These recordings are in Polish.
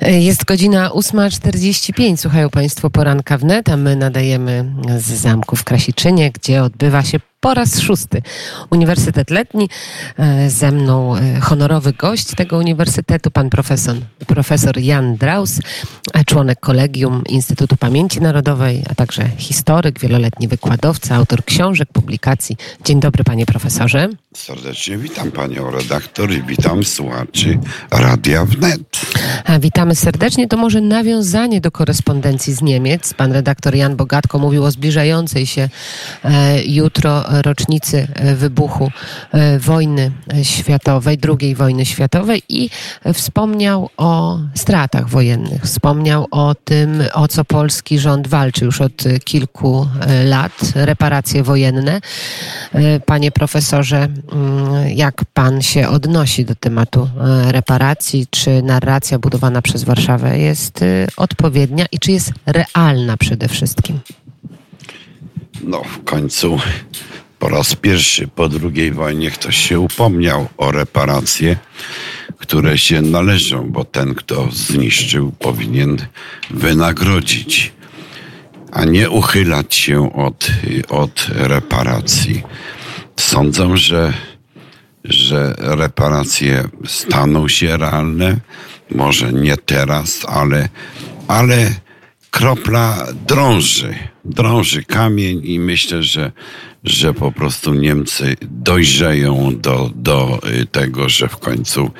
Jest godzina 8.45. Słuchają Państwo poranka wnet, a my nadajemy z zamku w Krasiczynie, gdzie odbywa się po raz szósty Uniwersytet Letni. E, ze mną e, honorowy gość tego uniwersytetu, pan profesor, profesor Jan Draus, e, członek Kolegium Instytutu Pamięci Narodowej, a także historyk, wieloletni wykładowca, autor książek, publikacji. Dzień dobry, panie profesorze. Serdecznie witam panią redaktor i witam słuchaczy Radia Wnet. A witamy serdecznie. To może nawiązanie do korespondencji z Niemiec. Pan redaktor Jan Bogatko mówił o zbliżającej się e, jutro rocznicy e, wybuchu e, wojny światowej, II wojny światowej i wspomniał o stratach wojennych. Wspomniał o tym, o co polski rząd walczy już od kilku lat, reparacje wojenne. Panie profesorze, mm, jak pan się odnosi do tematu reparacji? Czy narracja budowana przez Warszawę jest odpowiednia i czy jest realna przede wszystkim? No, w końcu po raz pierwszy po II wojnie ktoś się upomniał o reparacje, które się należą, bo ten, kto zniszczył, powinien wynagrodzić, a nie uchylać się od, od reparacji. Sądzę, że, że reparacje staną się realne, może nie teraz, ale, ale kropla drąży, drąży kamień i myślę, że że po prostu Niemcy dojrzeją do, do y, tego, że w końcu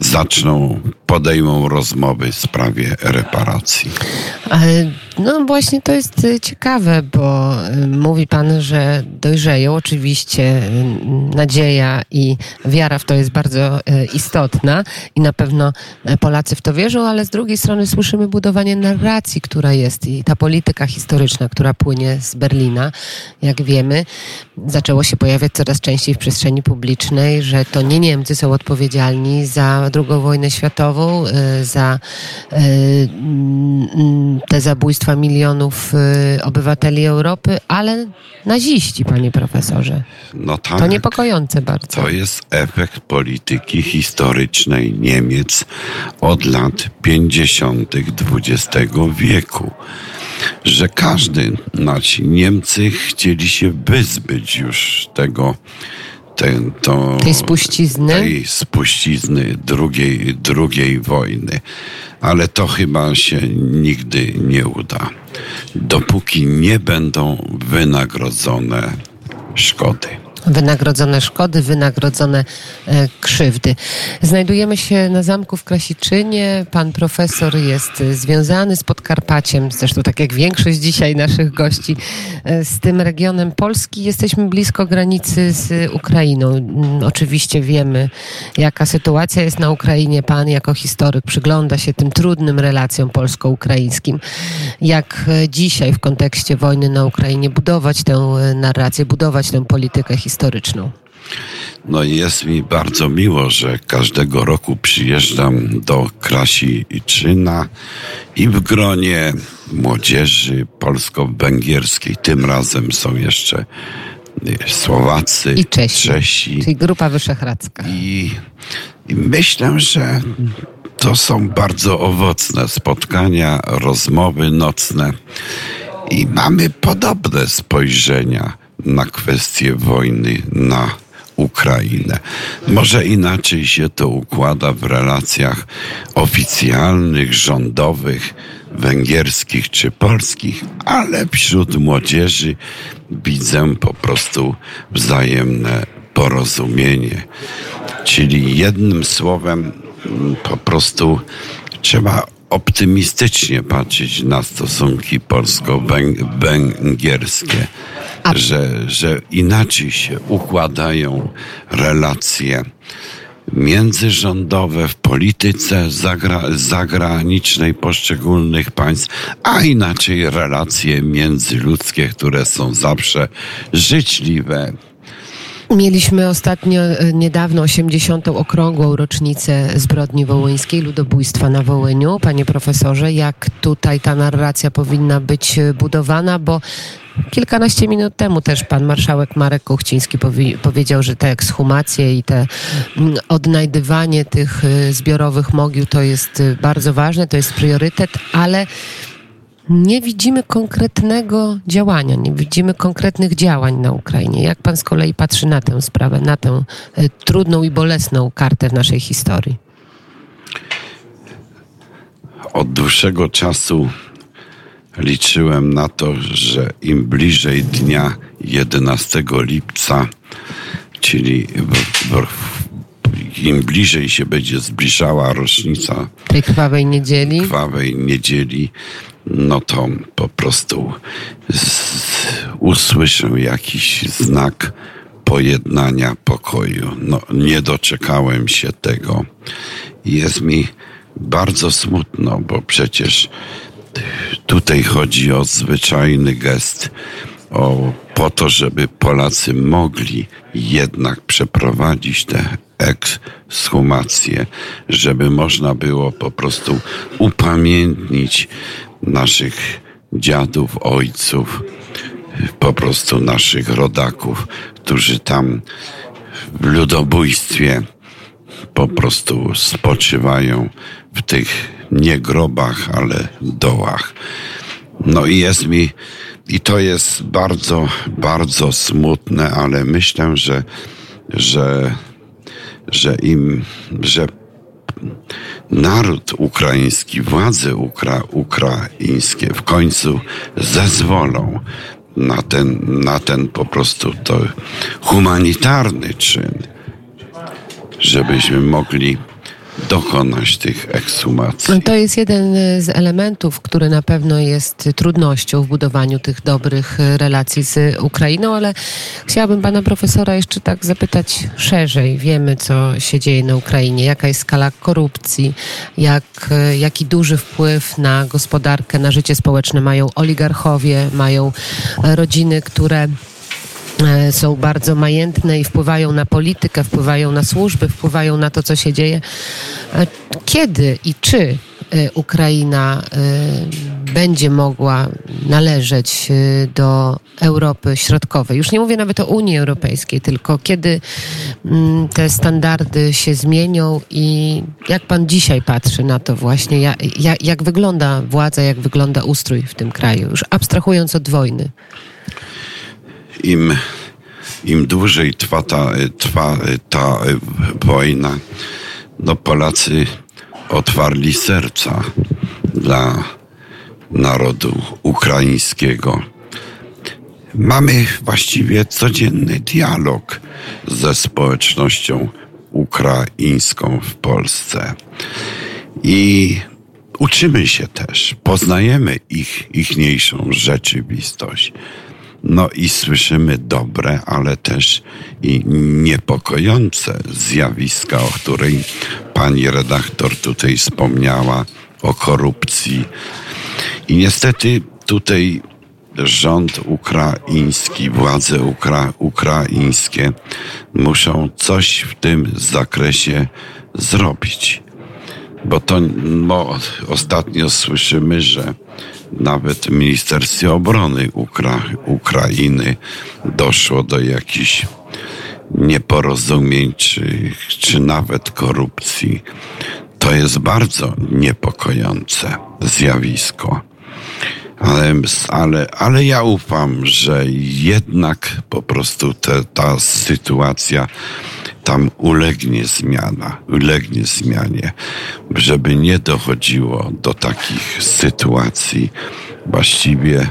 zaczną, podejmą rozmowy w sprawie reparacji. No właśnie to jest y, ciekawe, bo y, mówi pan, że dojrzeją. Oczywiście nadzieja i wiara w to jest bardzo istotna i na pewno Polacy w to wierzą, ale z drugiej strony słyszymy budowanie narracji, która jest i ta polityka historyczna, która płynie z Berlina, jak wiemy zaczęło się pojawiać coraz częściej w przestrzeni publicznej, że to nie Niemcy są odpowiedzialni za II wojnę światową, y, za mm, te zabójstwa milionów y, obywateli Europy, ale naziści, panie profesorze. No tak. To niepokojące bardzo. To jest efekt polityki historycznej Niemiec od lat 50. XX wieku że każdy, znaczy Niemcy chcieli się wyzbyć już tego, te, to, tej spuścizny, tej spuścizny drugiej, drugiej wojny. Ale to chyba się nigdy nie uda, dopóki nie będą wynagrodzone szkody wynagrodzone szkody, wynagrodzone e, krzywdy. Znajdujemy się na zamku w Krasiczynie. Pan profesor jest związany z Podkarpaciem, zresztą tak jak większość dzisiaj naszych gości, e, z tym regionem Polski. Jesteśmy blisko granicy z Ukrainą. Mm, oczywiście wiemy, jaka sytuacja jest na Ukrainie. Pan jako historyk przygląda się tym trudnym relacjom polsko-ukraińskim. Jak e, dzisiaj w kontekście wojny na Ukrainie budować tę narrację, budować tę politykę historyczną historyczną. No jest mi bardzo miło, że każdego roku przyjeżdżam do Krasi i Czyna i w gronie młodzieży polsko-węgierskiej. Tym razem są jeszcze y, Słowacy, i Czesi, Czesi. czyli Grupa Wyszehradzka. I, I myślę, że to są bardzo owocne spotkania, rozmowy nocne i mamy podobne spojrzenia na kwestię wojny na Ukrainę. Może inaczej się to układa w relacjach oficjalnych, rządowych, węgierskich czy polskich, ale wśród młodzieży widzę po prostu wzajemne porozumienie. Czyli jednym słowem po prostu trzeba optymistycznie patrzeć na stosunki polsko-węgierskie, że, że inaczej się układają relacje międzyrządowe w polityce zagra zagranicznej poszczególnych państw, a inaczej relacje międzyludzkie, które są zawsze życzliwe, Mieliśmy ostatnio, e, niedawno 80. okrągłą rocznicę zbrodni wołyńskiej, ludobójstwa na Wołyniu. Panie profesorze, jak tutaj ta narracja powinna być budowana, bo kilkanaście minut temu też pan marszałek Marek Kuchciński powi powiedział, że te ekshumacje i te mm, odnajdywanie tych y, zbiorowych mogił to jest y, bardzo ważne, to jest priorytet, ale nie widzimy konkretnego działania, nie widzimy konkretnych działań na Ukrainie. Jak pan z kolei patrzy na tę sprawę, na tę y, trudną i bolesną kartę w naszej historii? Od dłuższego czasu liczyłem na to, że im bliżej dnia 11 lipca, czyli im bliżej się będzie zbliżała rocznica tej krwawej niedzieli, krwawej niedzieli no to po prostu usłyszę jakiś znak pojednania, pokoju. No, nie doczekałem się tego. Jest mi bardzo smutno, bo przecież tutaj chodzi o zwyczajny gest, o, po to, żeby Polacy mogli jednak przeprowadzić te ekshumacje, żeby można było po prostu upamiętnić naszych dziadów, ojców, po prostu naszych rodaków, którzy tam w ludobójstwie po prostu spoczywają w tych nie grobach, ale dołach. No i jest mi, i to jest bardzo, bardzo smutne, ale myślę, że, że, że im, że naród ukraiński, władze ukra, ukraińskie w końcu zezwolą na ten, na ten po prostu to humanitarny czyn, żebyśmy mogli dokonać tych ekshumacji. To jest jeden z elementów, który na pewno jest trudnością w budowaniu tych dobrych relacji z Ukrainą, ale chciałabym pana profesora jeszcze tak zapytać szerzej. Wiemy, co się dzieje na Ukrainie, jaka jest skala korupcji, jak, jaki duży wpływ na gospodarkę, na życie społeczne mają oligarchowie, mają rodziny, które są bardzo majętne i wpływają na politykę, wpływają na służby, wpływają na to, co się dzieje. E, kiedy i czy e, Ukraina będzie mogła należeć do Europy Środkowej. Już nie mówię nawet o Unii Europejskiej, tylko kiedy mm, te standardy się zmienią i jak pan dzisiaj patrzy na to właśnie, jak, jak wygląda władza, jak wygląda ustrój w tym kraju, już abstrahując od wojny im, im dłużej trwa ta, trwa ta wojna, no Polacy otwarli serca dla narodu ukraińskiego. Mamy właściwie codzienny dialog ze społecznością ukraińską w Polsce. I uczymy się też, poznajemy ich ichniejszą rzeczywistość. No i słyszymy dobre, ale też i niepokojące zjawiska, o której pani redaktor tutaj wspomniała, o korupcji. I niestety tutaj rząd ukraiński, władze ukra ukraińskie muszą coś w tym zakresie zrobić. Bo to bo ostatnio słyszymy, że nawet w Ministerstwie Obrony Ukra Ukrainy doszło do jakichś nieporozumień czy, czy nawet korupcji. To jest bardzo niepokojące zjawisko. Ale, ale, ale ja ufam, że jednak po prostu te, ta sytuacja tam ulegnie zmiana, ulegnie zmianie, żeby nie dochodziło do takich sytuacji właściwie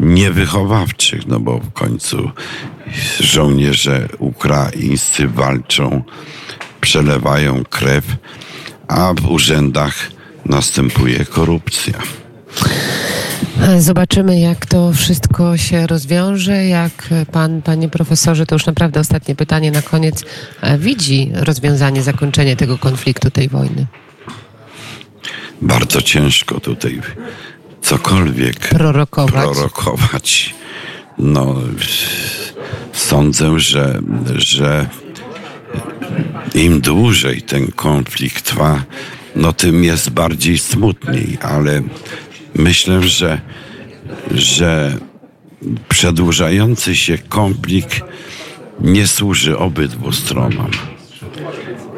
niewychowawczych, no bo w końcu żołnierze ukraińscy walczą, przelewają krew, a w urzędach następuje korupcja. Zobaczymy, jak to wszystko się rozwiąże, jak pan, panie profesorze, to już naprawdę ostatnie pytanie na koniec, e, widzi rozwiązanie, zakończenie tego konfliktu, tej wojny? Bardzo ciężko tutaj cokolwiek prorokować. prorokować. No, sądzę, że, że im dłużej ten konflikt trwa, no tym jest bardziej smutniej, ale myślę, że, że przedłużający się konflikt nie służy obydwu stronom.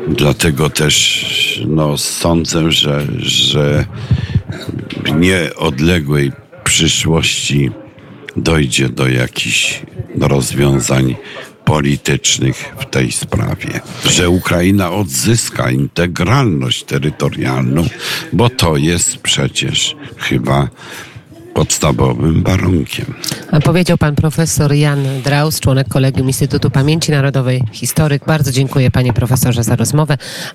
Dlatego też no, sądzę, że, że w nieodległej przyszłości dojdzie do jakichś rozwiązań politycznych w tej sprawie. Że Ukraina odzyska integralność terytorialną, bo to jest przecież chyba podstawowym warunkiem. Powiedział pan profesor Jan Draus, członek Kolegium Instytutu Pamięci Narodowej, historyk. Bardzo dziękuję panie profesorze za rozmowę.